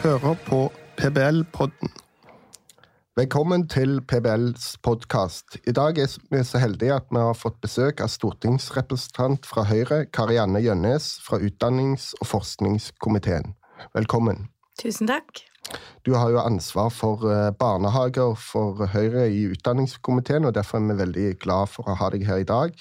hører på PBL-podden. Velkommen til PBLs podkast. I dag er vi så heldige at vi har fått besøk av stortingsrepresentant fra Høyre, Karianne Gjønnes fra utdannings- og forskningskomiteen. Velkommen. Tusen takk. Du har jo ansvar for eh, barnehager for Høyre i utdanningskomiteen, og derfor er vi veldig glad for å ha deg her i dag.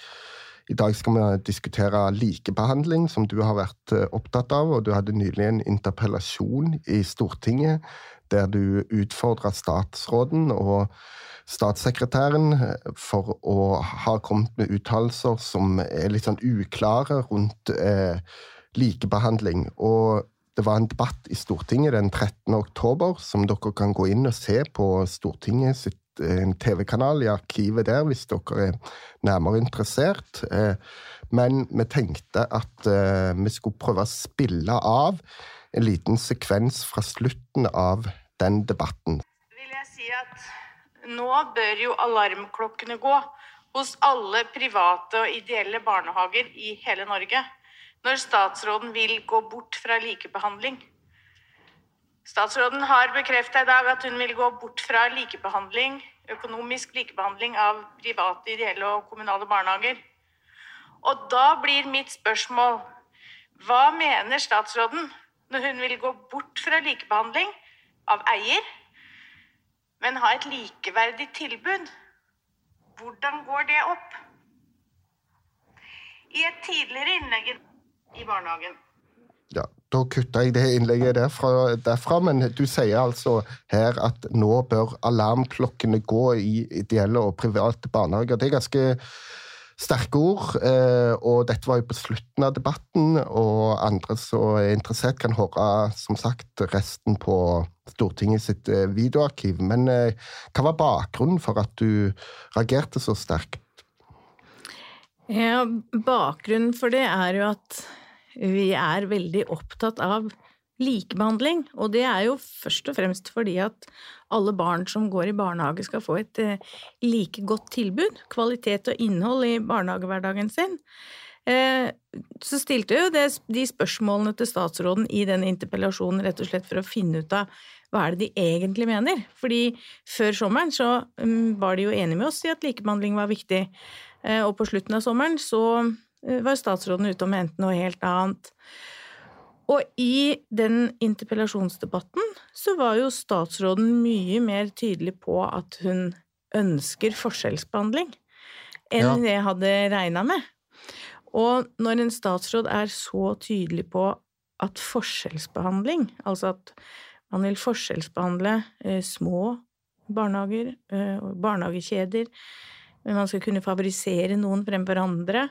I dag skal vi diskutere likebehandling, som du har vært eh, opptatt av. og Du hadde nylig en interpellasjon i Stortinget der du utfordra statsråden og statssekretæren eh, for å ha kommet med uttalelser som er litt sånn uklare rundt eh, likebehandling. Og det var en debatt i Stortinget den 13. oktober som dere kan gå inn og se på Stortinget sitt en TV-kanal i arkivet der hvis dere er nærmere interessert. Eh, men vi tenkte at eh, vi skulle prøve å spille av en liten sekvens fra slutten av den debatten. Vil jeg si at nå bør jo alarmklokkene gå hos alle private og ideelle barnehager i hele Norge når statsråden vil gå bort fra likebehandling. Statsråden har bekrefta i dag at hun vil gå bort fra likebehandling, økonomisk likebehandling av private, ideelle og kommunale barnehager. Og da blir mitt spørsmål hva mener statsråden når hun vil gå bort fra likebehandling av eier, men ha et likeverdig tilbud? Hvordan går det opp? I et tidligere innlegg i barnehagen ja, da kutta jeg det innlegget derfra, derfra, men du sier altså her at nå bør alarmklokkene gå i ideelle og private barnehager. Det er ganske sterke ord, eh, og dette var jo på slutten av debatten, og andre som er interessert, kan høre som sagt resten på Stortinget sitt eh, videoarkiv. Men eh, hva var bakgrunnen for at du reagerte så sterkt? Ja, Bakgrunnen for det er jo at vi er veldig opptatt av likebehandling, og det er jo først og fremst fordi at alle barn som går i barnehage skal få et eh, like godt tilbud, kvalitet og innhold i barnehagehverdagen sin. Eh, så stilte jeg jo de spørsmålene til statsråden i den interpellasjonen rett og slett for å finne ut av hva er det de egentlig mener. Fordi før sommeren så mm, var de jo enige med oss i at likebehandling var viktig, eh, og på slutten av sommeren så var statsråden ute og mente noe helt annet. Og i den interpellasjonsdebatten så var jo statsråden mye mer tydelig på at hun ønsker forskjellsbehandling enn ja. jeg hadde regna med. Og når en statsråd er så tydelig på at forskjellsbehandling, altså at man vil forskjellsbehandle eh, små barnehager, eh, barnehagekjeder, men man skal kunne favorisere noen fremfor andre,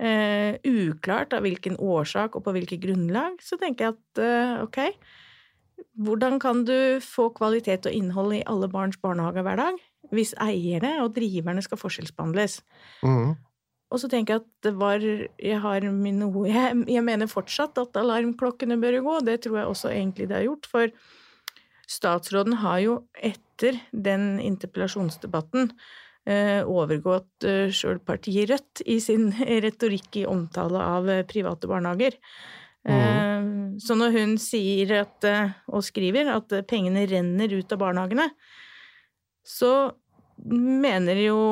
eh, uklart av hvilken årsak og på hvilket grunnlag, så tenker jeg at eh, ok, hvordan kan du få kvalitet og innhold i alle barns barnehager hver dag hvis eierne og driverne skal forskjellsbehandles? Mm. Og så tenker jeg at det var Jeg har noe jeg, jeg, mener fortsatt at alarmklokkene bør gå, det tror jeg også egentlig det har gjort. For statsråden har jo etter den interpellasjonsdebatten overgått eh, sjøl partiet Rødt i sin retorikk i omtale av eh, private barnehager. Mm. Så når hun sier at, og skriver at pengene renner ut av barnehagene, så mener jo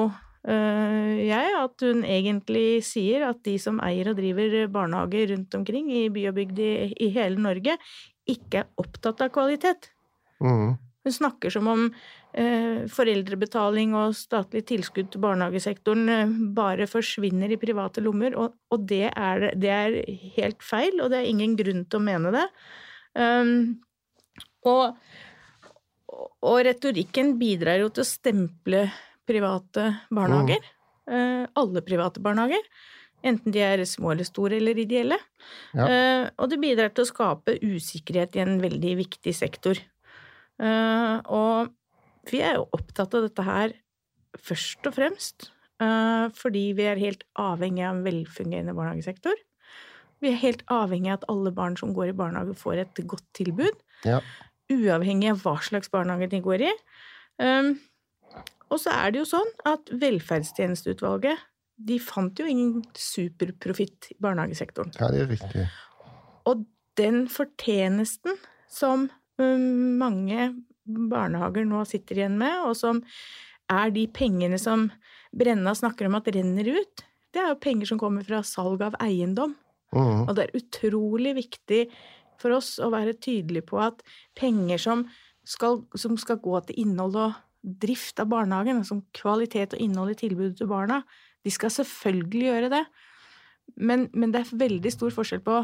jeg at hun egentlig sier at de som eier og driver barnehager rundt omkring i by og bygd i, i hele Norge, ikke er opptatt av kvalitet. Mm. Hun snakker som om eh, foreldrebetaling og statlig tilskudd til barnehagesektoren eh, bare forsvinner i private lommer, og, det, er, det, er, helt feil, og det er ingen grunn til å mene det. Um, og, og, retorikken bidrar jo til å stemple private barnehager. Mm. Eh, alle private barnehager. Enten de er små eller store eller ideelle. Ja. Og det bidrar til å skape usikkerhet i en veldig viktig sektor. Og vi er jo opptatt av dette her først og fremst uh, fordi vi er helt avhengig av en velfungerende barnehagesektor. Vi er helt avhengig av at alle barn som går i barnehage, får et godt tilbud. Ja. Uavhengig av hva slags barnehage de går i. Um, og så er det jo sånn at Velferdstjenesteutvalget de fant jo ingen superprofitt i barnehagesektoren. Ja, det er riktig. Og den fortjenesten som um, mange barnehager nå sitter igjen med, og som er de pengene som Brenna snakker om at renner ut. Det er jo penger som kommer fra salg av eiendom. Mm. Og det er utrolig viktig for oss å være tydelige på at penger som skal, som skal gå til innhold og drift av barnehagen, som kvalitet og innhold i tilbudet til barna, de skal selvfølgelig gjøre det. Men, men det er veldig stor forskjell på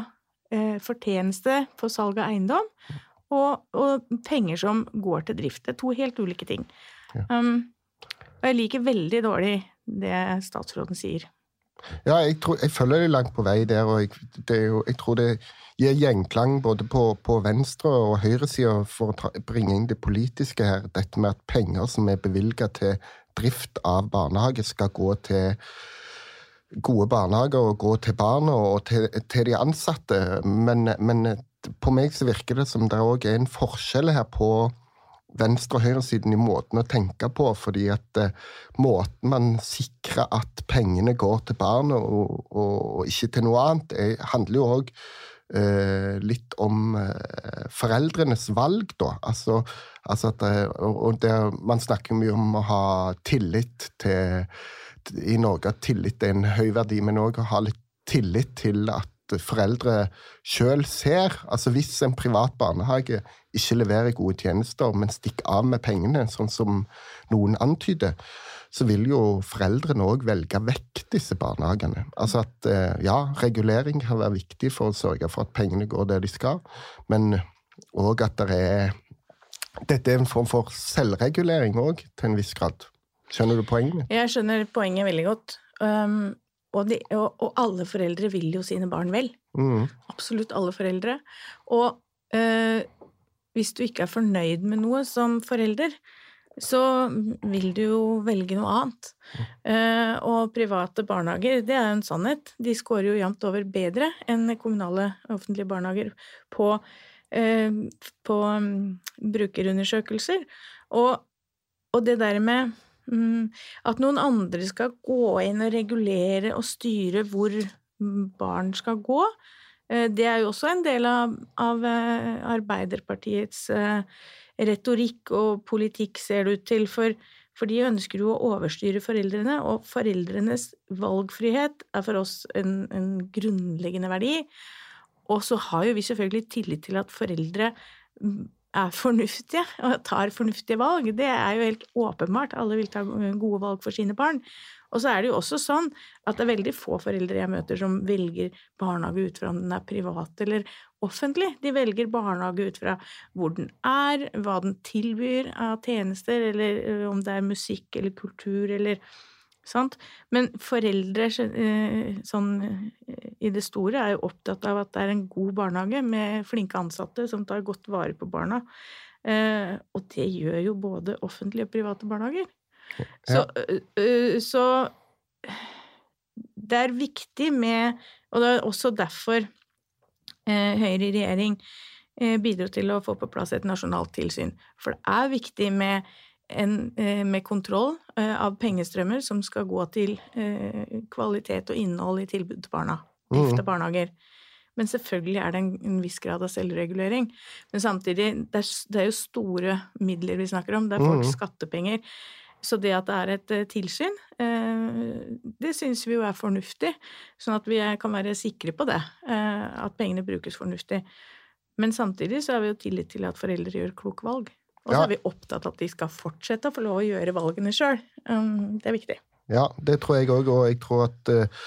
eh, fortjeneste på salg av eiendom og, og, penger som går til drift. Det er to helt ulike ting. Ja. Um, og jeg liker veldig dårlig det statsråden sier. Ja, jeg, tror, jeg følger det langt på vei der, og jeg, jo, jeg tror det gir gjenklang både på, på venstre- og høyresida for å ta, bringe inn det politiske her. Dette med at penger som er bevilga til drift av barnehage, skal gå til gode barnehager og gå til barna og til, til de ansatte. Men, men, på meg så virker det som det òg er en forskjell her på venstre- og høyresiden i måten å tenke på, fordi at eh, måten man sikrer at pengene går til barnet og, og, og ikke til noe annet, er, handler jo òg eh, litt om eh, foreldrenes valg, da. Altså, altså at, det, og, det, man snakker mye om å ha tillit til I Norge at tillit er en høy verdi, men òg å ha litt tillit til at foreldre sjøl ser. Altså Hvis en privat barnehage ikke leverer gode tjenester, men stikker av med pengene, sånn som noen antyder, så vil jo foreldrene òg velge vekk disse barnehagene. Altså at ja, regulering kan være viktig for å sørge for at pengene går der de skal, men òg at det er Dette er en form for selvregulering òg, til en viss grad. Skjønner du poenget? Jeg skjønner poenget veldig godt. Um, og, de, og, og, alle foreldre vil jo sine barn vel. Mm. Absolutt alle foreldre. Og øh, hvis du ikke er fornøyd med noe som forelder, så vil du jo velge noe annet. Uh, og private barnehager, det er jo en sannhet. De scorer jo jevnt over bedre enn kommunale offentlige barnehager på, uh, på um, brukerundersøkelser. Og, og det der med Mm, at noen andre skal gå inn og regulere og styre hvor barn skal gå, eh, det er jo også en del av, av eh, Arbeiderpartiets eh, retorikk og politikk, ser det ut til. For, for de ønsker jo å overstyre foreldrene, og foreldrenes valgfrihet er for oss en, en grunnleggende verdi. Og så har jo vi selvfølgelig tillit til at foreldre mm, er fornuftige og tar fornuftige valg. Det er jo helt åpenbart. Alle vil ta gode valg for sine barn. Og så er det jo også sånn at det er veldig få foreldre jeg møter som velger barnehage ut fra om den er privat eller offentlig. De velger barnehage ut fra hvor den er, hva den tilbyr av tjenester, eller om det er musikk eller kultur eller Sant? Men foreldre eh, sånn eh, i det store er jo opptatt av at det er en god barnehage med flinke ansatte som tar godt vare på barna. Eh, og det gjør jo både offentlige og private barnehager. Så, så det er viktig med Og det er også derfor Høyre i regjering bidro til å få på plass et nasjonalt tilsyn. For det er viktig med en, eh, med kontroll eh, av pengestrømmer som skal gå til eh, kvalitet og innhold i tilbud til barna. Drifte mm. barnehager. Men selvfølgelig er det en, en, viss grad av selvregulering. Men samtidig, det er, det er, jo store midler vi snakker om. Det er folks mm. skattepenger. Så det at det er et tilsyn, det syns vi jo er fornuftig. Sånn at vi kan være sikre på det. At pengene brukes fornuftig. Men samtidig så har vi jo tillit til at foreldre gjør kloke valg. Og så ja. er vi opptatt av at de skal fortsette å få lov å gjøre valgene sjøl. Um, det er viktig. Ja, det tror jeg òg, og jeg tror at uh,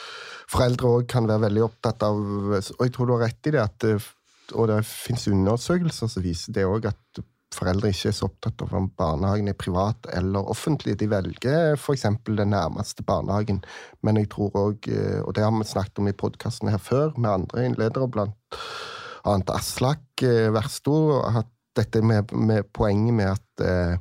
foreldre òg kan være veldig opptatt av Og jeg tror du har rett i det, at, uh, og det fins undersøkelser som viser det òg, at foreldre ikke er så opptatt av om barnehagen er privat eller offentlig. De velger f.eks. den nærmeste barnehagen. Men jeg tror òg, uh, og det har vi snakket om i podkasten her før, med andre innledere, blant annet Aslak Versto, at dette med, med poenget med at eh,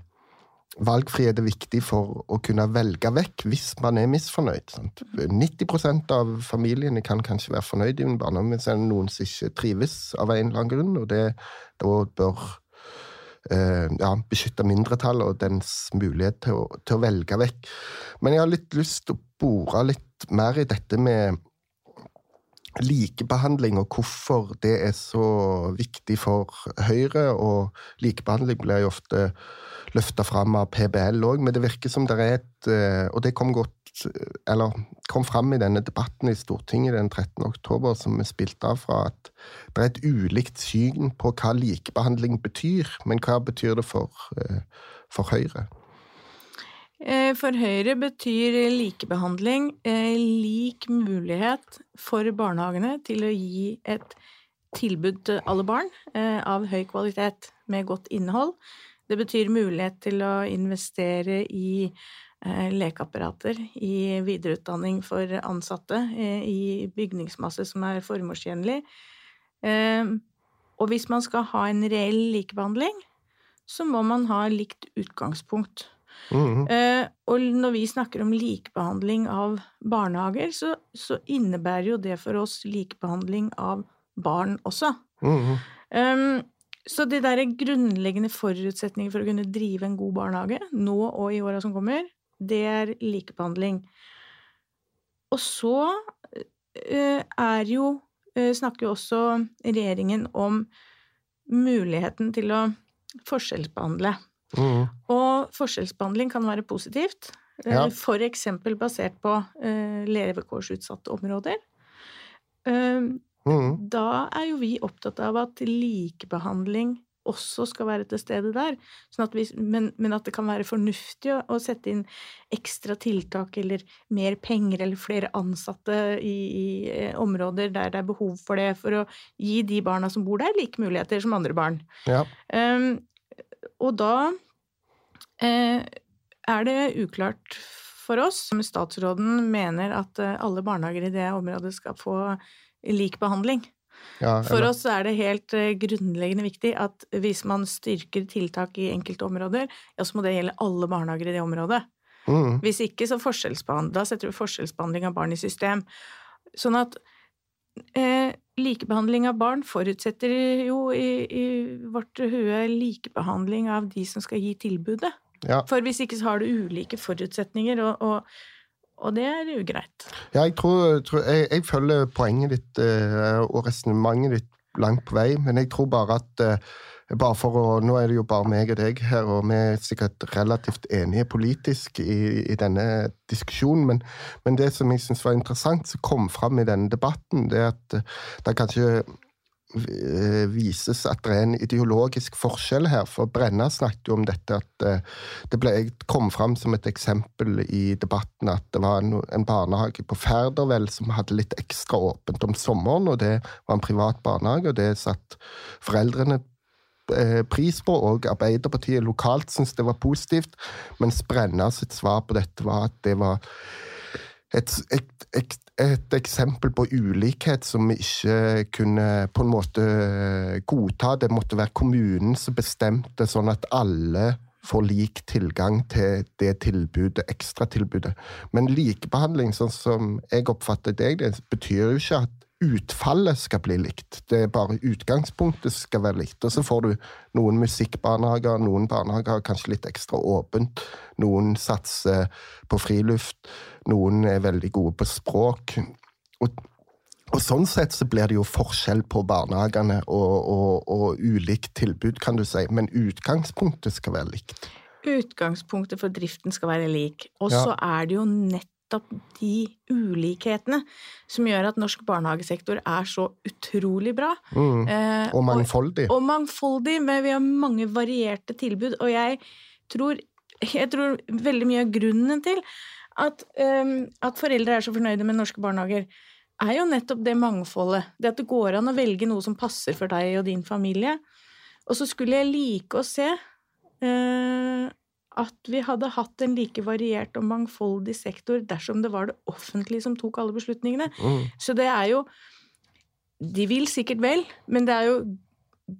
valgfrihet er viktig for å kunne velge vekk hvis man er misfornøyd. Sant? 90% av familiene kan kanskje være fornøyd i en barndom, men så er det noen som ikke trives av en eller annen grunn, og det da bør Uh, ja, beskytte mindretallet og dens mulighet til å, til å, velge vekk. Men jeg har litt lyst til å bore litt mer i dette med likebehandling og hvorfor det er så viktig for Høyre. Og likebehandling blir jo ofte løfta fram av PBL òg, men det virker som det er et eh, Og det kom godt eller kom fram i denne debatten i Stortinget den 13. oktober, som vi spilte av fra, at det er et ulikt syn på hva likebehandling betyr. Men hva betyr det for, eh, for Høyre? Eh, for Høyre betyr likebehandling lik mulighet for barnehagene til å gi et tilbud til alle barn av høy kvalitet med godt innhold. Det betyr mulighet til å investere i Eh, lekeapparater i videreutdanning for ansatte eh, i bygningsmasse som er formålstjenlig. Eh, og hvis man skal ha en reell likebehandling, så må man ha likt utgangspunkt. Mm -hmm. Og når vi snakker om likebehandling av barnehager, så, så, innebærer jo det for oss likebehandling av barn også. Mm -hmm. Så de der grunnleggende forutsetninger for å kunne drive en god barnehage, nå og i åra som kommer, det er likebehandling. Og så eh, er jo eh, Snakker jo også regjeringen om muligheten til å forskjellsbehandle. Mm. Og forskjellsbehandling kan være positivt, eh, ja. eksempel basert på levekårsutsatte områder. Mm. Da er jo vi opptatt av at likebehandling også skal være til stede der. Sånn at vi, men, men, at det kan være fornuftig å, å, sette inn ekstra tiltak eller mer penger eller flere ansatte i, i, eh, områder der det er behov for det, for å gi de barna som bor der, like muligheter som andre barn. Ja. Um, og da eh, er det uklart for oss om statsråden mener at uh, alle barnehager i det området skal få lik behandling. Ja, For oss er det helt uh, grunnleggende viktig at hvis man styrker tiltak i enkelte områder, ja, så må det gjelde alle barnehager i det området. Mm. Hvis ikke, så forskjellsbehandling. Da setter vi forskjellsbehandling av barn i system. Sånn at eh, likebehandling av barn forutsetter jo i, i vårt hue likebehandling av de som skal gi tilbudet. Ja. For hvis ikke så har du ulike forutsetninger, og, og og det er ugreit. Ja, jeg tror, tror jeg, jeg, følger poenget ditt eh, og resonnementet ditt langt på vei, men jeg tror bare at uh, bare for å, Nå er det jo bare meg og deg her, og vi er sikkert relativt enige politisk i, i denne diskusjonen, men, men, det som jeg syns var interessant, som kom fram i denne debatten, det er at uh, det kanskje Eh, vises at det er en ideologisk forskjell her. For Brenna snakket jo om dette at eh, det ble, kom fram som et eksempel i debatten at det var en, barnehage på Færdervel som hadde litt ekstra åpent om sommeren, og det var en privat barnehage, og det satt foreldrene eh, pris på, og Arbeiderpartiet lokalt syntes det var positivt, mens Brenna sitt svar på dette var at det var et, et, et, et, eksempel på ulikhet som vi ikke kunne på en måte godta. Det måtte være kommunen som bestemte, sånn at alle får lik tilgang til det tilbudet, ekstratilbudet. Men likebehandling, sånn som jeg oppfatter deg, det betyr jo ikke at utfallet skal bli likt. Det er bare utgangspunktet skal være likt. Og så får du noen musikkbarnehager, noen barnehager kanskje litt ekstra åpent. Noen satser på friluft, noen er veldig gode på språk. Og, og sånn sett så blir det jo forskjell på barnehagene og, og, og ulikt tilbud, kan du si. Men utgangspunktet skal være likt. Utgangspunktet for driften skal være lik. Og så ja. er det jo nett nettopp de ulikhetene som gjør at norsk barnehagesektor er så utrolig bra. Mm. Eh, og mangfoldig. Og, og, mangfoldig, men vi har mange varierte tilbud. Og jeg tror, jeg tror veldig mye av grunnen til at, um, at foreldre er så fornøyde med norske barnehager, er jo nettopp det mangfoldet. Det at det går an å velge noe som passer for deg og din familie. Og så skulle jeg like å se uh, at vi hadde hatt en like variert og mangfoldig sektor dersom det var det offentlige som tok alle beslutningene. Mm. Så det er jo De vil sikkert vel, men det er jo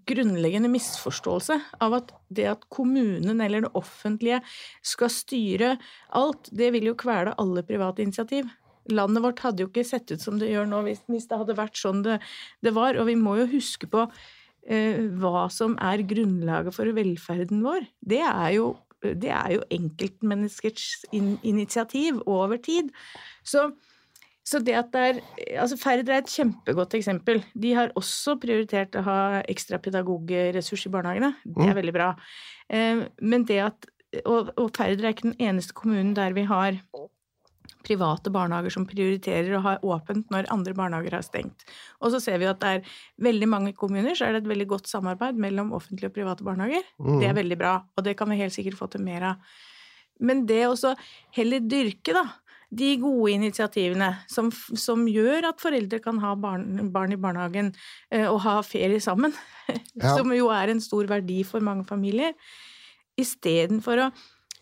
grunnleggende misforståelse av at det at kommunen eller det offentlige skal styre alt, det vil jo kvele alle private initiativ. Landet vårt hadde jo ikke sett ut som det gjør nå hvis, hvis det hadde vært sånn det, det, var. Og vi må jo huske på eh, hva som er grunnlaget for velferden vår. Det er jo det er jo enkeltmenneskers in initiativ over tid. Så, Så det at det er Altså Færder er et kjempegodt eksempel. De har også prioritert å ha ekstra pedagogressurs i barnehagene. Det er Mm. veldig bra. Eh, Men det at Og, og Færder er ikke den eneste kommunen der vi har private barnehager som prioriterer å ha åpent når andre barnehager har stengt. Og så ser vi at det er veldig mange kommuner så er det et veldig godt samarbeid mellom offentlige og private barnehager. Mm. Det er veldig bra, og det kan vi helt sikkert få til mer av. Men det også heller dyrke, da, de gode initiativene som, som gjør at foreldre kan ha barn, barn i barnehagen eh, og ha ferie sammen, Ja. som jo er en stor verdi for mange familier, istedenfor å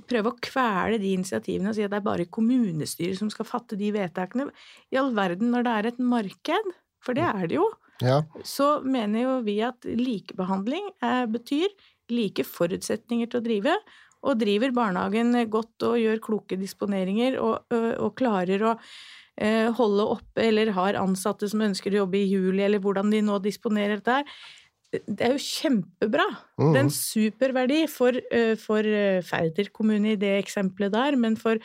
prøve å kvele de initiativene og si at det er bare kommunestyret som skal fatte de vedtakene. I all verden, når det er et marked, for det er det jo, Ja. så mener jo vi at likebehandling eh, betyr like forutsetninger til å drive, og driver barnehagen godt og gjør kloke disponeringer og, og, og klarer å eh, holde oppe eller har ansatte som ønsker å jobbe i juli, eller hvordan de nå disponerer dette her. Det er jo kjempebra. Det er en Mhm. superverdi for, eh, for eh, Færder kommune i det eksempelet der, men for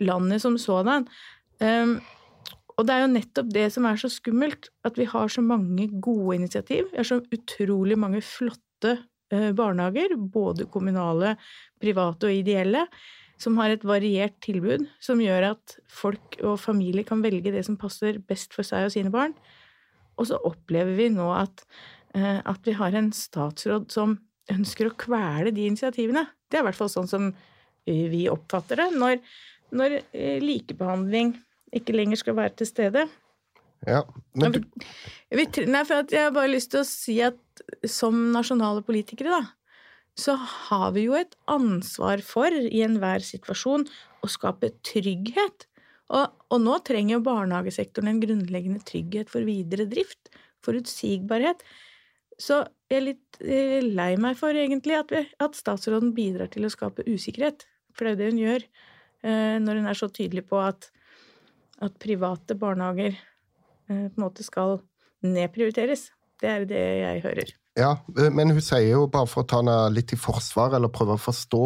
landet som sådan. Um, og det er jo nettopp det som er så skummelt, at vi har så mange gode initiativ. Vi har så utrolig mange flotte eh, barnehager, både kommunale, private og ideelle, som har et variert tilbud, som gjør at folk og familier kan velge det som passer best for seg og sine barn. Og så opplever vi nå at, at vi har en statsråd som ønsker å kvele de initiativene. Det er i hvert fall sånn som eh, vi oppfatter det. Når, når eh, likebehandling ikke lenger skal være til stede. ja. Men du, nei, for at jeg har bare lyst til å si at som nasjonale politikere, da, så har vi jo et ansvar for i enhver situasjon å skape trygghet. Og, og nå trenger jo barnehagesektoren en grunnleggende trygghet for videre drift. Forutsigbarhet. Så jeg er litt eh, lei meg for egentlig at, vi, at statsråden bidrar til å skape usikkerhet. For det er jo det hun gjør eh, når hun er så tydelig på at, at private barnehager eh, på en måte skal nedprioriteres. Det er det jeg hører. ja, men hun sier jo, bare for å ta henne litt i forsvar, eller prøve å forstå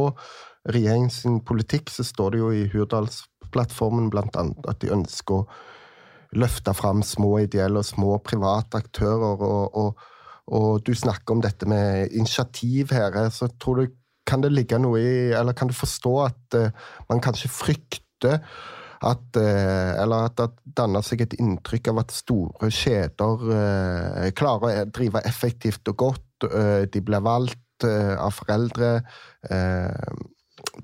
regjeringens politikk, så står det jo i Hurdalsplattformen annet at de ønsker å løfte fram små ideelle og små private aktører, og, og, og du snakker om dette med initiativ her, eh, så tror du kan det ligge noe i, eller kan du forstå at uh, man kanskje frykter at, uh, eller at det danner seg et inntrykk av at store kjeder uh, klarer å drive effektivt og godt. de blir valgt av foreldre.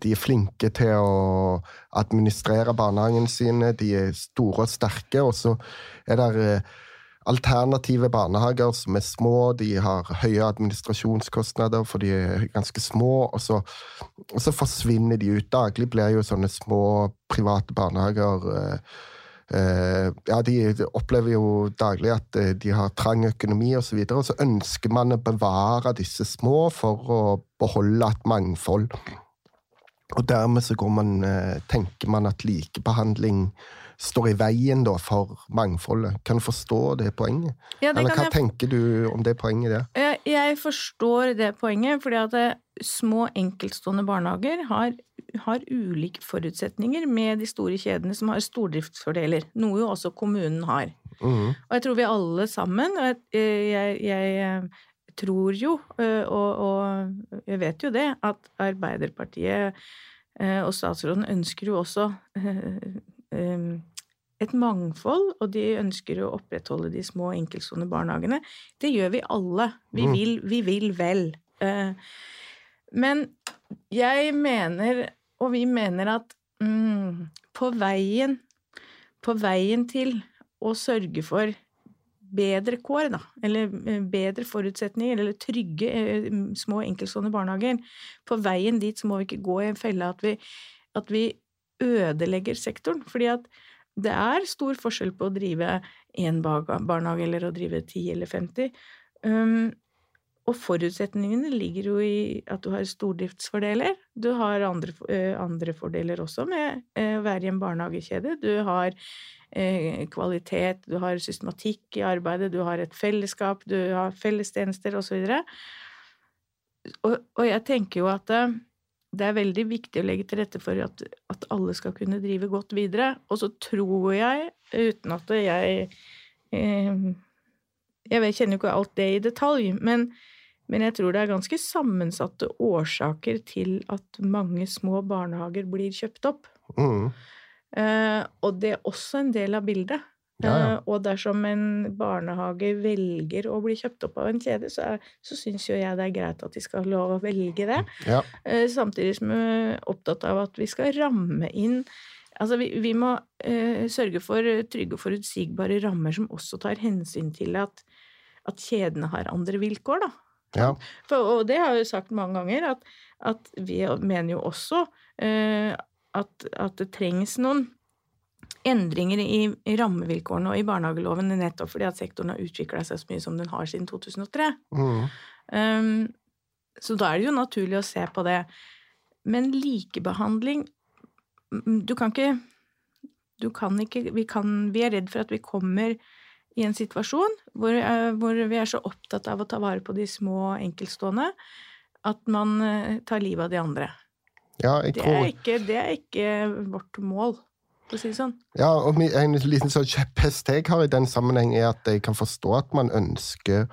de er flinke til å administrere barnehagene sine. De er store og sterke. Og så er det alternative barnehager som er små. De har høye administrasjonskostnader, for de er ganske små. Og så, og så forsvinner de ut. Daglig blir jo sånne små private barnehager eh, eh, ja, De opplever jo daglig at eh, de har trang økonomi osv. Og, så videre, og så ønsker man å bevare disse små for å beholde et mangfold. Og dermed så man, eh, tenker man at likebehandling står i veien da, for mangfoldet. Kan du forstå det poenget? Ja, det Eller kan hva jeg tenker du om det poenget der? Jeg, jeg forstår det poenget, fordi at det, små enkeltstående barnehager har, har ulike forutsetninger med de store kjedene som har stordriftsfordeler, noe jo også kommunen har. Mm. Og jeg tror vi alle sammen, og jeg, eh, jeg, eh, tror jo, eh, og, og jeg vet jo det, at Arbeiderpartiet eh, og statsråden ønsker jo også eh, eh, et mangfold, og de ønsker å opprettholde de små enkeltstående barnehagene. Det gjør vi alle. Vi Mm. vil, vi vil vel. Eh, Men jeg mener, og vi mener at mm, på veien På veien til å sørge for bedre kår, da, eller eh, bedre forutsetninger, eller trygge eh, små enkeltstående barnehager. På veien dit så må vi ikke gå i en felle at vi, at vi ødelegger sektoren. Fordi at det er stor forskjell på å drive én barnehage eller å drive 10 eller 50. Um, og forutsetningene ligger jo i at du har stordriftsfordeler. Du har andre, eh, andre fordeler også med eh, å være i en barnehagekjede. Du har eh, kvalitet, du har systematikk i arbeidet, du har et fellesskap, du har fellestjenester osv. Og, og jeg tenker jo at eh, det er veldig viktig å legge til rette for at, at, alle skal kunne drive godt videre. Og så tror jeg, uten at jeg eh, Jeg kjenner jo ikke alt det i detalj, men, men, jeg tror det er ganske sammensatte årsaker til at mange små barnehager blir kjøpt opp. Mm. Eh, og det er også en del av bildet. Ja, ja. Uh, og dersom en barnehage velger å bli kjøpt opp av en kjede, så, er, så syns jo jeg det er greit at de skal ha lov å velge det. Ja. Uh, samtidig som vi er opptatt av at vi skal ramme inn Altså, vi, vi må uh, sørge for trygge og forutsigbare rammer som også tar hensyn til at, at kjedene har andre vilkår, da. Ja. For, og det har jeg jo sagt mange ganger, at, at vi mener jo også at, at det trengs noen endringer i, i rammevilkårene og i barnehageloven nettopp fordi at sektoren har utvikla seg så mye som den har siden 2003. Mm. Um, så da er det jo naturlig å se på det. Men likebehandling Du kan ikke Du kan ikke Vi, kan, vi er redd for at vi kommer i en situasjon hvor, uh, hvor, vi er så opptatt av å ta vare på de små enkeltstående at man uh, tar livet av de andre. Ja, det, er ikke, det er ikke vårt mål sånn. Ja, og En liten sånn kjepphest jeg har i den sammenheng, er at jeg kan forstå at man ønsker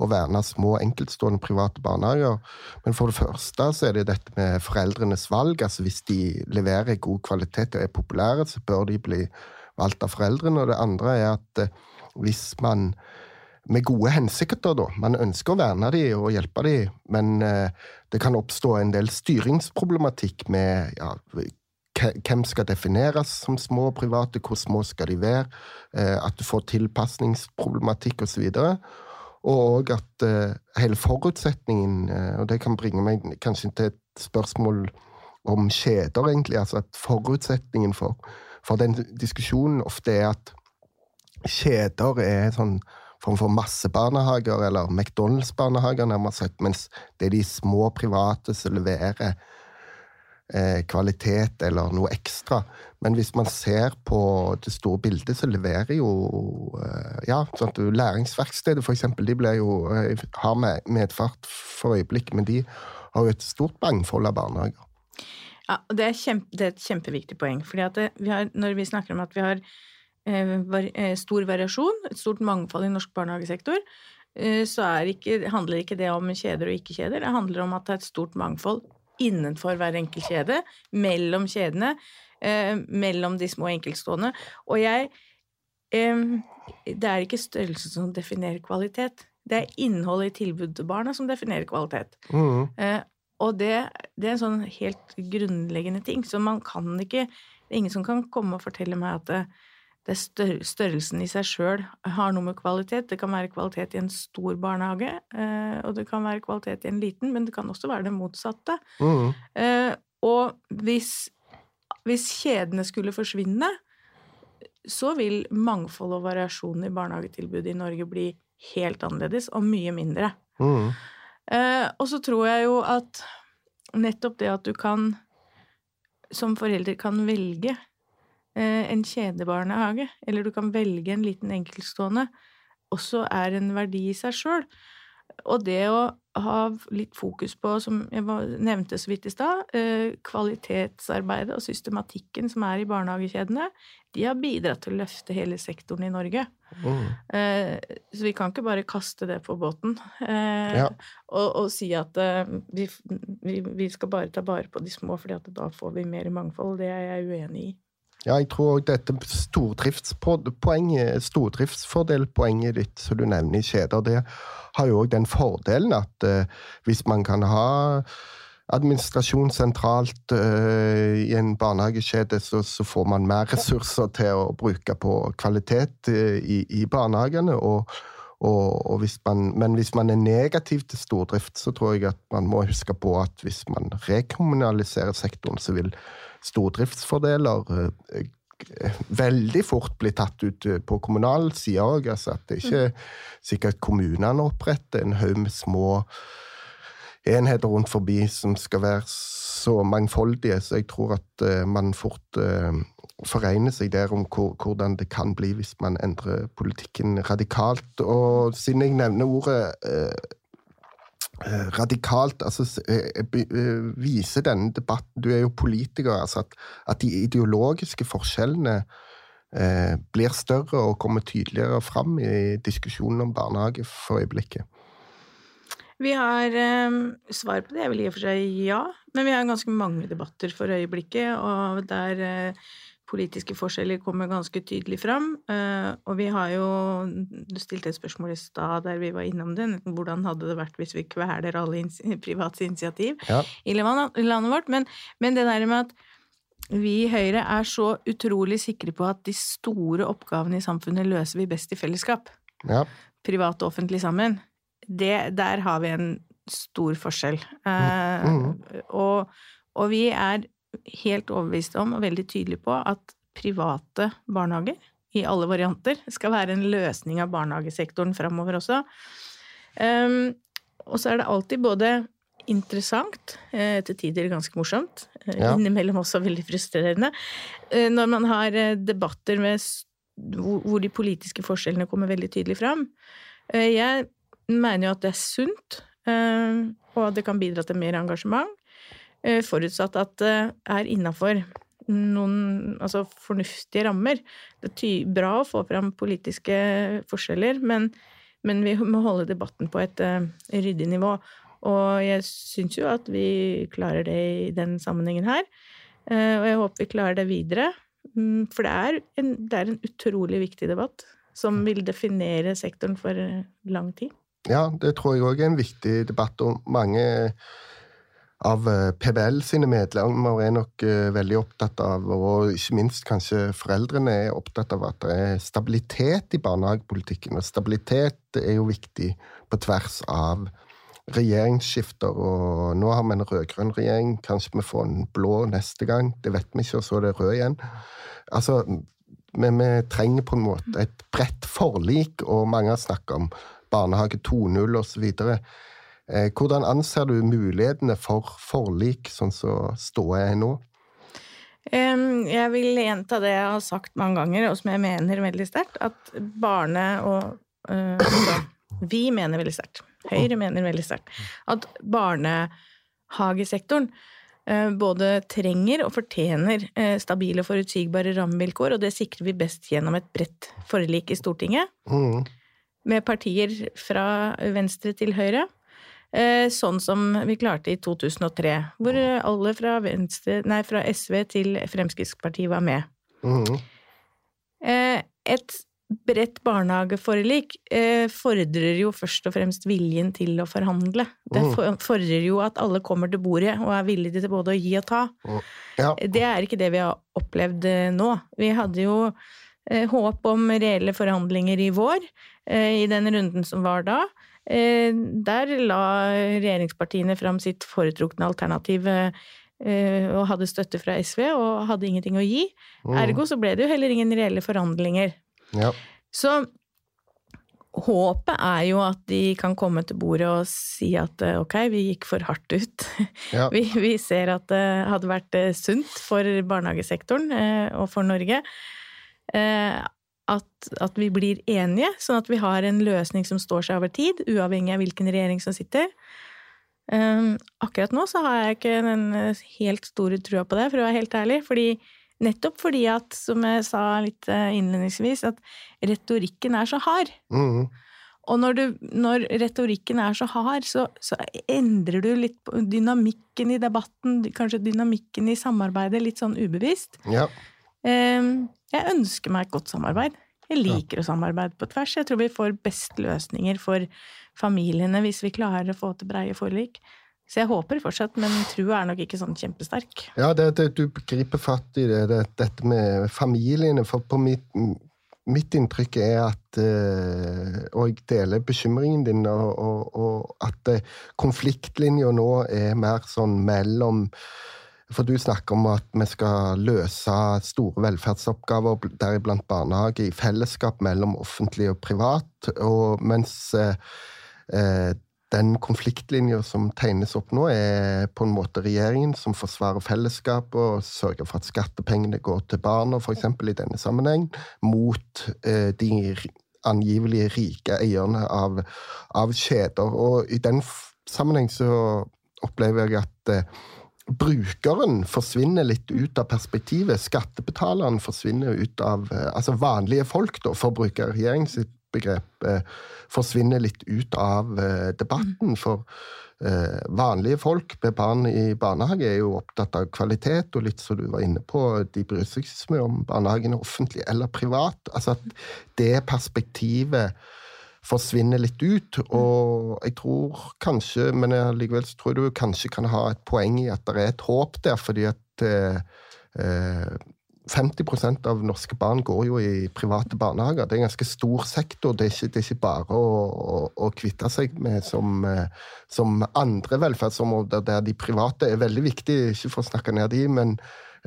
å verne små, enkeltstående private barnehager. Men for det første så er det dette med foreldrenes valg. altså Hvis de leverer god kvalitet og er populære, så bør de bli valgt av foreldrene. Og det andre er at eh, hvis man med gode hensikter, da. Man ønsker å verne de og hjelpe de, men eh, det kan oppstå en del styringsproblematikk med ja, hvem skal defineres som små private, hvor små skal de være, eh, at du får tilpasningsproblematikk osv. Og òg at uh, hele forutsetningen, uh, og det kan bringe meg kanskje til et spørsmål om kjeder, egentlig, altså at forutsetningen for, for den diskusjonen ofte er at kjeder er sånn form for massebarnehager, eller McDonald's-barnehager, nærmest sett, mens det er de små private som leverer eh, kvalitet eller noe ekstra. Men hvis man ser på det store bildet, så leverer jo eh, Ja, sånn at Læringsverkstedet, eksempel, de blir jo, eh, har med, medfart for øyeblikket, men de har jo et stort mangfold av barnehager. Ja, det er, kjempe, det er et kjempeviktig poeng. fordi at det, vi har, når vi snakker om at vi har eh, var, eh, stor variasjon, et stort mangfold i norsk barnehagesektor, eh, så ikke, handler ikke det om kjeder og ikke-kjeder. Det handler om at det er et stort mangfold innenfor hver enkelt kjede, mellom kjedene, eh, mellom de små enkeltstående. Og jeg eh, Det er ikke størrelsen som definerer kvalitet. Det er innholdet i tilbudet til barna som definerer kvalitet. Mm. Eh, og det, det, er en sånn helt grunnleggende ting. Så man kan ikke Det er ingen som kan komme og fortelle meg at det, stør størrelsen i seg sjøl har noe med kvalitet. Det kan være kvalitet i en stor barnehage, eh, og det kan være kvalitet i en liten, men det kan også være det motsatte. Mm. Eh, og hvis, hvis kjedene skulle forsvinne, så vil mangfold og variasjon i barnehagetilbudet i Norge bli helt annerledes og mye mindre. Mm. Eh, og så tror jeg jo at nettopp det at du kan som forelder kan velge en kjedebarnehage, eller du kan velge en liten enkeltstående, også er en verdi i seg sjøl. Og det å ha litt fokus på, som jeg nevnte så vidt i stad, eh, kvalitetsarbeidet og systematikken som er i barnehagekjedene, de har bidratt til å løfte hele sektoren i Norge. Mm. Så vi kan ikke bare kaste det på båten ja. og, og, si at vi, vi, skal bare ta vare på de små, for da får vi mer mangfold. Det er jeg uenig i. Ja, jeg tror dette stordriftspoenget, stordriftsfordelpoenget ditt som du nevner i kjeder, det har jo òg den fordelen at uh, hvis man kan ha administrasjon sentralt uh, i en barnehagekjede, så, så, får man mer ressurser til å bruke på kvalitet uh, i, i, barnehagene. Og, og, og hvis man, men hvis man er negativ til stordrift, så tror jeg at man må huske på at hvis man rekommunaliserer sektoren, så vil stordriftsfordeler eh, veldig fort bli tatt ut eh, på kommunal side òg. Altså at det ikke er sikkert kommunene oppretter en haug med små enheter rundt forbi som skal være så mangfoldige, så jeg tror at uh, man fort foregner seg der om hvordan det kan bli hvis man endrer politikken radikalt. Og siden jeg nevner ordet uh, eh, radikalt altså, Viser denne debatten Du er jo politiker, altså at, at de ideologiske forskjellene eh, blir større og kommer tydeligere fram i diskusjonen om barnehage for øyeblikket? Vi har eh, Svar på det Jeg vil i og for seg ja, men vi har ganske mange debatter for øyeblikket, og der eh, politiske forskjeller kommer ganske tydelig fram. Eh, og vi har jo Du stilte et spørsmål i stad der vi var innom det. Hvordan hadde det vært hvis vi kveler alle private initiativ ja. i landet vårt? Men, men det der med at vi i Høyre er så utrolig sikre på at de store oppgavene i samfunnet løser vi best i fellesskap. Ja. Privat og offentlig sammen. Det, der har vi en stor forskjell. Eh, mm. og, og, vi er helt overbevist om og veldig tydelig på at private barnehager i alle varianter skal være en løsning av barnehagesektoren framover også. Um, og så er det alltid både interessant, eh, til tider ganske morsomt, eh, ja. innimellom også veldig frustrerende, eh, når man har debatter med, hvor de politiske forskjellene kommer veldig tydelig fram. Jeg mener jo at det er sunt, og at det kan bidra til mer engasjement, forutsatt at det er innafor noen altså fornuftige rammer. Det er bra å få fram politiske forskjeller, men, men vi må holde debatten på et ryddig nivå. Og jeg syns jo at vi klarer det i den sammenhengen her. Uh, og jeg håper vi klarer det videre. Um, for det er en, det er en utrolig viktig debatt som vil definere sektoren for eh, lang tid. Ja, det tror jeg òg er en viktig debatt, og mange av eh, PBL sine medlemmer er nok veldig opptatt av, og ikke minst kanskje foreldrene er opptatt av at det er stabilitet i barnehagepolitikken. Og stabilitet er jo viktig på tvers av regjeringsskifter, og nå har vi en rød-grønn regjering. Kanskje vi får en blå neste gang. Det vet vi ikke, og så er det rød igjen. Altså, men vi trenger på en måte et bredt forlik, og mange har snakket om barnehage 2.0 osv. Eh, hvordan anser du mulighetene for forlik, sånn som ståa er nå? Jeg vil gjenta det jeg har sagt mange ganger, og som jeg mener veldig sterkt, at barne- og uh, Vi mener veldig sterkt Høyre mener veldig sterkt at barnehagesektoren eh, både trenger og fortjener stabile og forutsigbare rammevilkår, og det sikrer vi best gjennom et bredt forlik i Stortinget. Mm. Med partier fra venstre til høyre. Eh, sånn som vi klarte i 2003, hvor alle fra, venstre, nei, fra SV til Fremskrittspartiet var med. Mm. Et bredt barnehageforlik eh, fordrer jo først og fremst viljen til å forhandle. Det mm. fordrer jo at alle kommer til bordet og er villige til både å gi og ta. Mm. Ja. Det er ikke det vi har opplevd nå. Vi hadde jo håp om reelle forhandlinger i vår, eh, i den runden som var da. Eh, der la regjeringspartiene fram sitt foretrukne alternativ eh, og hadde støtte fra SV og hadde ingenting å gi. Mm. Ergo så ble det jo heller ingen reelle forhandlinger. Ja. Så håpet er jo at de kan komme til bordet og si at eh, ok, vi gikk for hardt ut. Ja. Vi, vi, ser at det hadde vært sunt for barnehagesektoren eh, og for Norge. At, at, vi blir enige, sånn at vi har en løsning som står seg over tid, uavhengig av hvilken regjering som sitter. Akkurat nå så har jeg ikke den helt store trua på det, for å være helt ærlig. fordi Nettopp fordi at, som jeg sa litt eh, innledningsvis, at retorikken er så hard. Mm. Og når, du, når, retorikken er så hard, så, så, endrer du litt på dynamikken i debatten, kanskje dynamikken i samarbeidet, litt sånn ubevisst. Ja. Ehm, jeg ønsker meg et godt samarbeid. Jeg liker ja. å samarbeide på tvers. Jeg tror vi får best løsninger for familiene hvis vi klarer å få til breie forlik. Så jeg håper fortsatt, men trua er nok ikke sånn kjempesterk. Ja, det, det, du griper fatt i det, det, dette med familiene. For på mitt, mitt inntrykk er at eh, Og jeg deler bekymringen din, og, og, og at eh, konfliktlinja nå er mer sånn mellom for du snakker om at vi skal løse store velferdsoppgaver, deriblant barnehage, i fellesskap mellom offentlig og privat, og mens eh, eh den konfliktlinja som tegnes opp nå, er på en måte regjeringen som forsvarer fellesskapet og sørger for at skattepengene går til barna, f.eks. i denne sammenheng, mot eh, de angivelig rike eierne av, av, kjeder. Og i den sammenheng så opplever jeg at eh, brukeren forsvinner litt ut av perspektivet. Skattebetaleren forsvinner ut av eh, Altså vanlige folk, da, for å bruke regjeringens begrep, eh, forsvinner litt ut av eh, debatten. For eh, vanlige folk med barn i barnehage er jo opptatt av kvalitet, og litt som du var inne på, de bryr seg ikke så mye om barnehagen er offentlig eller privat. Altså at det perspektivet forsvinner litt ut. Og jeg tror kanskje, men likevel så tror jeg du kanskje kan ha et poeng i at det er et håp der, fordi at eh, 50% av norske barn går jo i private barnehager. Det er en ganske stor sektor. Det er ikke, det er ikke bare å, å, å, kvitte seg med som, som, andre velferdsområder, der de private er veldig viktige, ikke for å snakke ned de, men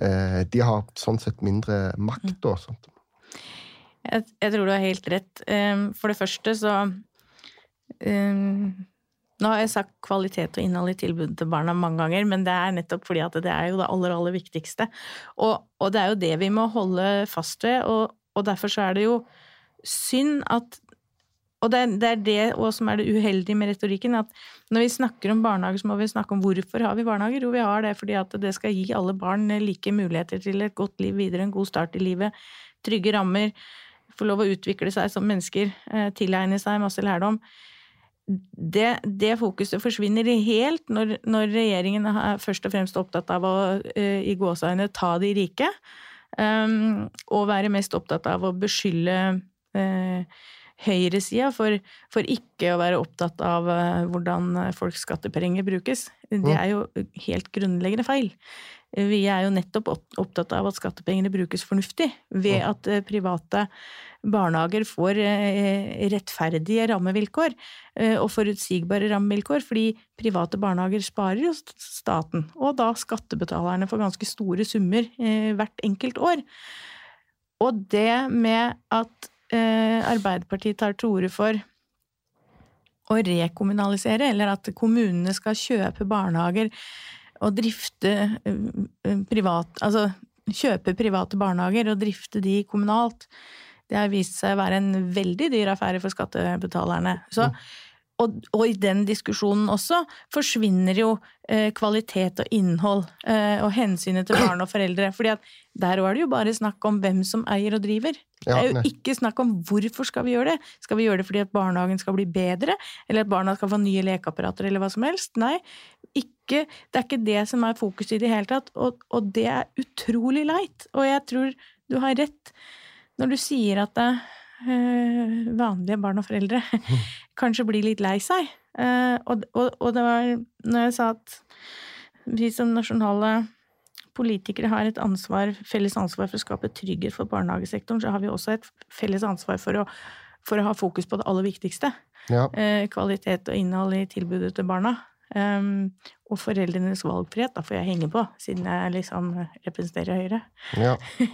eh, de har sånn sett mindre makt. og sånt. Jeg, jeg, tror du har helt rett. Ehm, for det første så um, Nå har jeg sagt kvalitet og innhold i tilbudet til barna mange ganger, men det er nettopp fordi at det er jo det aller, aller viktigste. Og, og det er jo det vi må holde fast ved, og, og derfor så er det jo synd at og det er, det det som er det uheldige med retorikken, at når vi snakker om barnehager, så må vi snakke om hvorfor har vi barnehager. Jo, vi har det fordi at det skal gi alle barn like muligheter til et godt liv videre, en god start i livet, trygge rammer, få lov å utvikle seg som mennesker, eh, tilegne seg masse lærdom. Det, det fokuset forsvinner helt når, når, regjeringen er først og fremst opptatt av å uh, i gåseøyne ta de rike, um, og være mest opptatt av å beskylde uh, høyresida for, for, ikke å være opptatt av hvordan folks skattepenger brukes. Det er jo helt grunnleggende feil. Vi er jo nettopp opptatt av at skattepengene brukes fornuftig, ved at eh, private barnehager får eh, rettferdige rammevilkår eh, og forutsigbare rammevilkår, fordi private barnehager sparer jo staten, og da skattebetalerne for ganske store summer hvert enkelt år. Og det med at Arbeiderpartiet tar til orde for å rekommunalisere, eller at kommunene skal kjøpe barnehager å drifte eh, privat Altså kjøpe private barnehager og drifte de kommunalt, det har vist seg å være en veldig dyr affære for skattebetalerne. Så mm. Og, og, i den diskusjonen også forsvinner jo eh, kvalitet og innhold eh, og hensynet til barn og foreldre. fordi at der var det jo bare snakk om hvem som eier og driver. det er jo ikke snakk om hvorfor skal vi gjøre det. Skal vi gjøre det fordi at barnehagen skal bli bedre, eller at barna skal få nye lekeapparater, eller hva som helst? Nei, ikke, det er ikke det som er fokuset i det hele tatt. Og, og det er utrolig leit. Og jeg tror du har rett når du sier at det, øh, vanlige barn og foreldre kanskje blir litt lei seg. Uh, og, og, og, det var når jeg sa at vi som nasjonale politikere har et ansvar, felles ansvar for å skape trygghet for barnehagesektoren, så har vi også et felles ansvar for å, for å ha fokus på det aller viktigste. Ja. Uh, kvalitet og innhold i tilbudet til barna. Um, og foreldrenes valgfrihet, da får jeg henge på, siden jeg liksom representerer Høyre. Ja.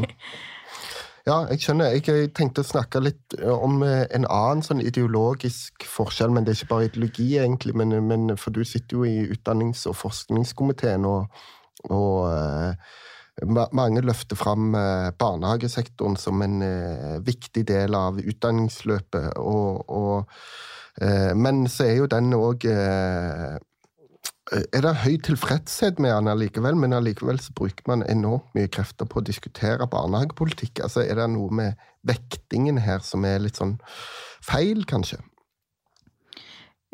Ja, jeg skjønner. Jeg tenkte å snakke litt eh, om eh, en annen sånn ideologisk forskjell, men det er ikke bare ideologi, egentlig. Men, men for du sitter jo i utdannings- og forskningskomiteen, og, og uh, mange løfter fram barnehagesektoren som en uh, viktig del av utdanningsløpet. Og, og, men så er jo den òg er det høy tilfredshet med han allikevel, men allikevel så bruker man enormt mye krefter på å diskutere barnehagepolitikk. Altså, Er det noe med vektingen her som er litt sånn feil, kanskje?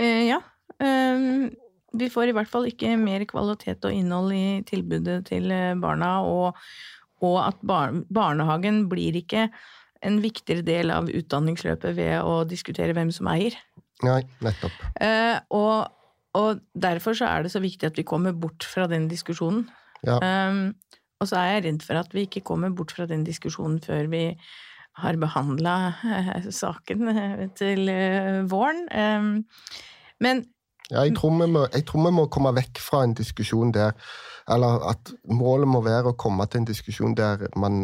Eh, ja. Um, vi får i hvert fall ikke mer kvalitet og innhold i tilbudet til eh, barna, og, og at bar barnehagen blir ikke en viktigere del av utdanningsløpet ved å diskutere hvem som eier. Nei, nettopp. Eh, og og derfor så er det så viktig at vi kommer bort fra den diskusjonen. Ja. Um, og så er jeg redd for at vi ikke kommer bort fra den diskusjonen før vi har behandla uh, saken uh, til uh, våren. Um, men ja, jeg tror, må, jeg tror, vi må, komme vekk fra en diskusjon der Eller at målet må være å komme til en diskusjon der man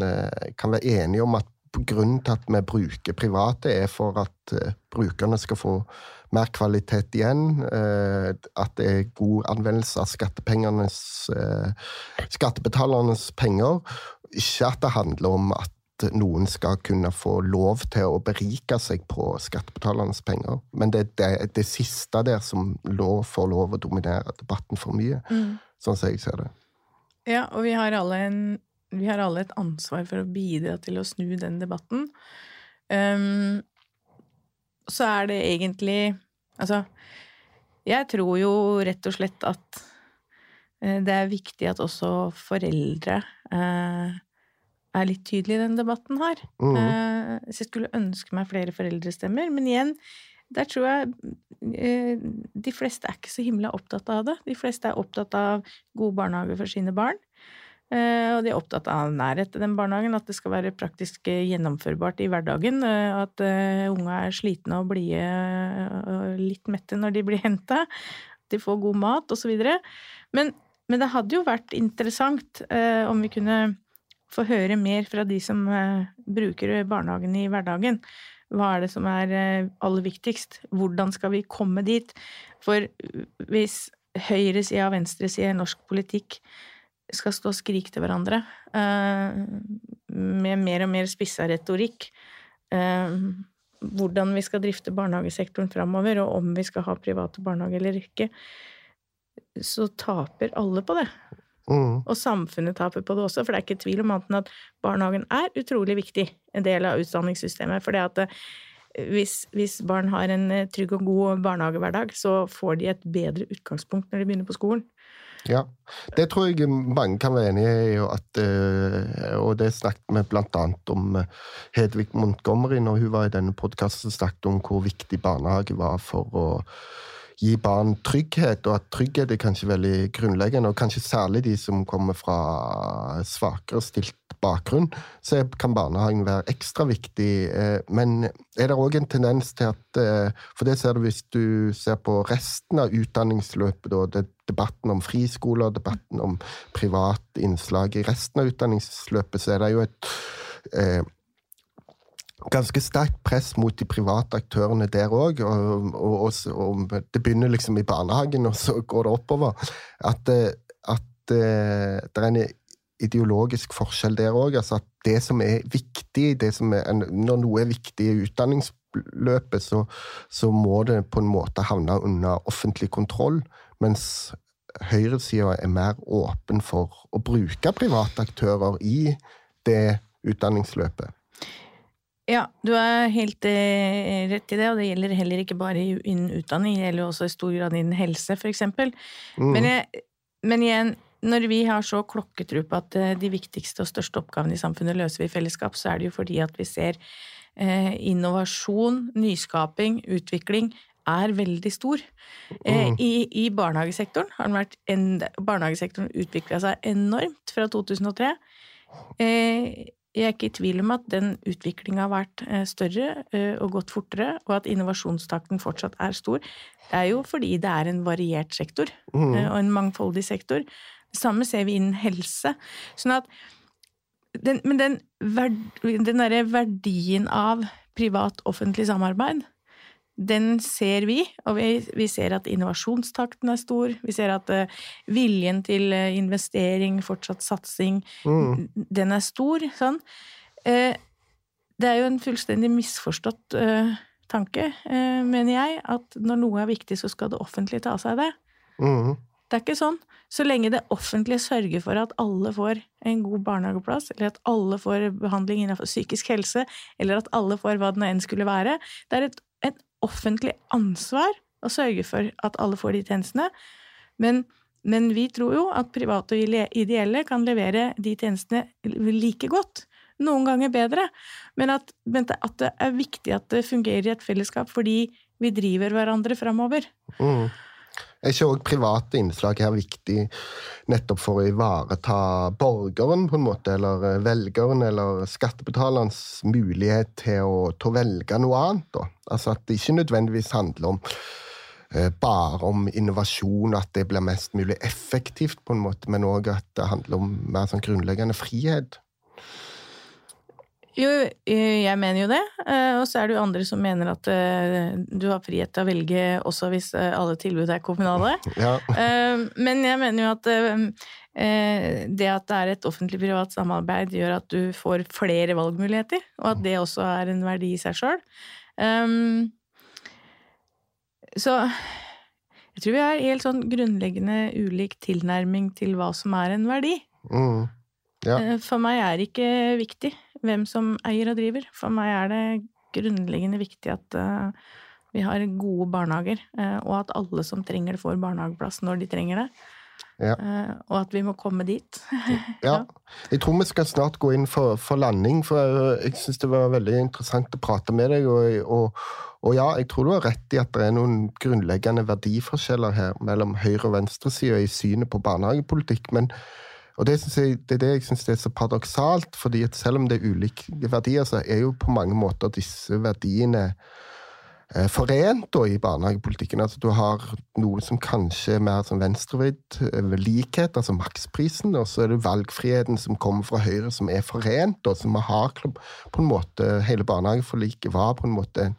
kan være enige om at grunnen til at vi bruker private, er for at brukerne skal få mer kvalitet igjen. Eh, at det er god anvendelse av eh, Skattebetalernes penger. Ikke at det handler om at noen skal kunne få lov til å berike seg på skattebetalernes penger. Men det er det, det, siste der som lov får lov å dominere debatten for mye, mm. sånn som jeg ser det. Ja, og vi har, en, vi har alle et ansvar for å bidra til å snu den debatten. Um, så er det egentlig Altså, jeg tror jo rett og slett at eh, det er viktig at også foreldre eh, er litt tydelige i den debatten her. Mm. Eh, så jeg skulle ønske meg flere foreldrestemmer. Men igjen, der tror jeg eh, de fleste er ikke så himla opptatt av det. De fleste er opptatt av gode barnehager for sine barn. Eh, og de er opptatt av nærhet til den barnehagen, at det skal være praktisk eh, gjennomførbart i hverdagen. At unga er slitne og blide og litt mette når de blir henta. At de får god mat, osv. Men, men det hadde jo vært interessant om vi kunne få høre mer fra de som eh, bruker barnehagen i hverdagen. Hva er det som er eh, aller viktigst? Hvordan skal vi komme dit? For hvis høyresida og venstresida i norsk politikk skal stå og skrike til hverandre eh, med mer og mer spissa retorikk hvordan vi skal drifte barnehagesektoren framover, og om vi skal ha private barnehager eller ikke, så taper alle på det. Mm. Og samfunnet taper på det også, for det er ikke tvil om annet enn at barnehagen er utrolig viktig, en del av utdanningssystemet. For det at eh, hvis, hvis, barn har en eh, trygg og god barnehagehverdag, så får de et bedre utgangspunkt når de begynner på skolen. Ja, det tror jeg mange kan være enig i, at, eh, og det snakket vi annet om Hedvig Montgomery når hun var i denne podkasten, snakket om hvor viktig barnehage var for å gi barn trygghet, og at trygghet er kanskje veldig grunnleggende. Og kanskje særlig de som kommer fra svakere stilt bakgrunn, så kan barnehagen være ekstra viktig. Eh, men er det òg en tendens til at eh, For det ser du hvis du ser på resten av utdanningsløpet, da, debatten om friskoler, debatten om privat innslag i resten av utdanningsløpet, så er det jo et eh, ganske sterkt press mot de private aktørene der òg. Og, og, og, det begynner liksom i barnehagen, og så går det oppover. At, eh, at eh, det er en ideologisk forskjell der òg. Altså at det som er viktig som er, Når noe er viktig i utdanningsløpet, så, så må det på en måte havne under offentlig kontroll. Mens høyresida er mer åpen for å bruke private aktører i det utdanningsløpet. Ja, du er helt eh, rett i det, og det gjelder heller ikke bare innen utdanning, det gjelder også i stor grad innen helse, eksempel. Mm. Men, jeg, men, igjen, når vi har så klokketro på at eh, de viktigste og største oppgavene i samfunnet løser vi i fellesskap, så er det jo fordi at vi ser eh, innovasjon, nyskaping, utvikling er veldig stor. Eh, mm. I, I, barnehagesektoren har den vært en, barnehagesektoren utvikla seg enormt fra 2003. Eh, jeg er ikke i tvil om at den utviklinga har vært eh, større og gått fortere, og at innovasjonstakten fortsatt er stor. Det er jo fordi det er en variert sektor, mm. og en mangfoldig sektor. Det samme ser vi innen helse. Sånn at den, Men den, den derre verdien av privat-offentlig samarbeid, den ser vi, og vi, vi, ser at innovasjonstakten er stor. Vi ser at uh, viljen til uh, investering, fortsatt satsing, mm. den er stor. Sånn. Uh, det er jo en fullstendig misforstått tanke, mener jeg, at når noe er viktig, så skal det offentlige ta seg av det. Mm. Det er ikke sånn. Så lenge det offentlige sørger for at alle får en god barnehageplass, eller at alle får behandling innenfor psykisk helse, eller at alle får hva det nå enn skulle være Det er et offentlig ansvar å sørge for at alle får de tjenestene. Men, men vi tror jo at private og ideelle kan levere de tjenestene like godt. Noen ganger bedre. Men at, men at det er viktig at det fungerer i et fellesskap fordi vi driver hverandre framover. Mm. Er ikke òg private innslag her viktig nettopp for å ivareta borgeren, på en måte, eller eh, velgeren eller skattebetalerens mulighet til å, til å velge noe annet? da? Altså At det ikke nødvendigvis handler om eh, bare om innovasjon, at det blir mest mulig effektivt, på en måte, men òg at det handler om mer sånn grunnleggende frihet. Jo, jeg mener jo det. Eh, og så er det jo andre som mener at eh, du har frihet til å velge også hvis eh, alle tilbud er kommunale. Ja. Men jeg mener jo at det at det er et offentlig-privat samarbeid, gjør at du får flere valgmuligheter, og at det også er en verdi i seg sjøl. Um, så jeg tror vi har helt sånn grunnleggende ulik tilnærming til hva som er en verdi. Mm. Ja. For meg er det ikke viktig hvem som eier og driver. For meg er det grunnleggende viktig at eh, vi har gode barnehager, eh, og at alle som trenger det, får barnehageplass når de trenger det. Ja. Eh, og at vi må komme dit. Ja. Jeg tror vi skal snart gå inn for, for landing, for jeg, jeg syns det var veldig interessant å prate med deg. Og, og, og ja, jeg tror du har rett i at det er noen grunnleggende verdiforskjeller her mellom høyre- og venstresida i synet på barnehagepolitikk. men og det, jeg, det er det jeg syns er så paradoksalt, fordi at selv om det er ulike verdier, så er jo på mange måter disse verdiene eh, forent da, i barnehagepolitikken. Altså, du har noe som kanskje er mer sånn venstrevridd likhet, altså maksprisen, og så er det valgfriheten som kommer fra Høyre, som er forent. Da, som vi har på en måte, Hele barnehageforliket var på en måte en,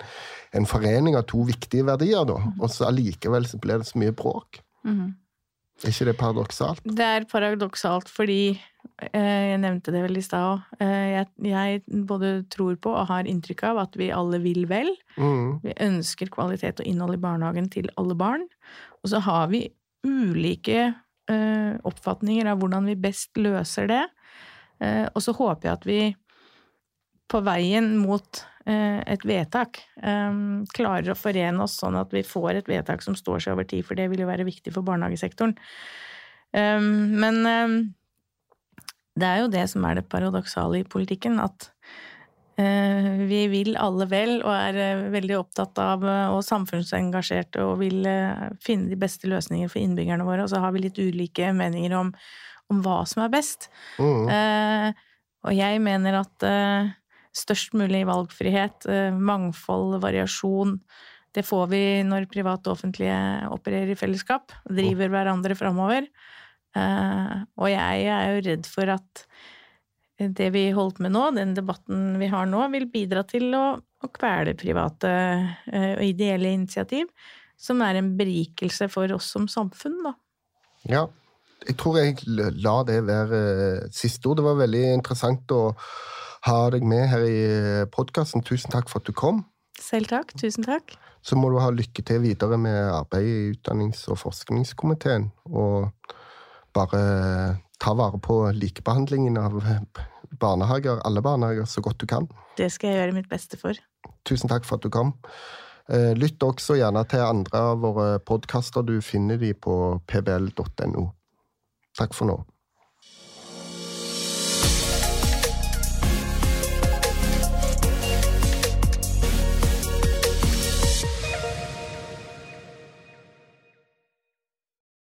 en forening av to viktige verdier, da, og så allikevel så ble det så mye bråk. Mhm. Er ikke det paradoksalt? Det er paradoksalt fordi eh, Jeg nevnte det vel i stad òg. Eh, jeg, jeg både tror på og har inntrykk av at vi alle vil vel. Mm. Vi ønsker kvalitet og innhold i barnehagen til alle barn. Og så har vi ulike eh, oppfatninger av hvordan vi best løser det. Eh, og så håper jeg at vi på veien mot et vedtak eh, klarer å forene oss sånn at vi får et vedtak som står seg over tid, for det vil jo være viktig for barnehagesektoren. Eh, men eh, det er jo det som er det paradoksale i politikken, at eh, vi vil alle vel og er eh, veldig opptatt av eh, og samfunnsengasjerte og vil eh, finne de beste løsninger for innbyggerne våre, og så har vi litt ulike meninger om, om hva som er best. Mm. Eh, og jeg mener at eh, størst mulig valgfrihet, eh, mangfold, variasjon, det får vi når private og offentlige opererer i fellesskap, driver hverandre framover. Eh, og jeg er jo redd for at det vi holdt med nå, den debatten vi har nå, vil bidra til å, å kvele private eh, og ideelle initiativ, som er en berikelse for oss som samfunn, da. Ja. Jeg tror jeg la det være siste ord. Det var veldig interessant å ha deg med her i podkasten. Tusen takk for at du kom. Selv takk. Tusen takk. Så må du ha lykke til videre med arbeidet i utdannings- og forskningskomiteen. Og bare ta vare på likebehandlingen av barnehager, alle barnehager, så godt du kan. Det skal jeg gjøre mitt beste for. Tusen takk for at du kom. Eh, Lytt også gjerne til andre av våre podkaster. Du finner de på pbl.no. Takk for nå.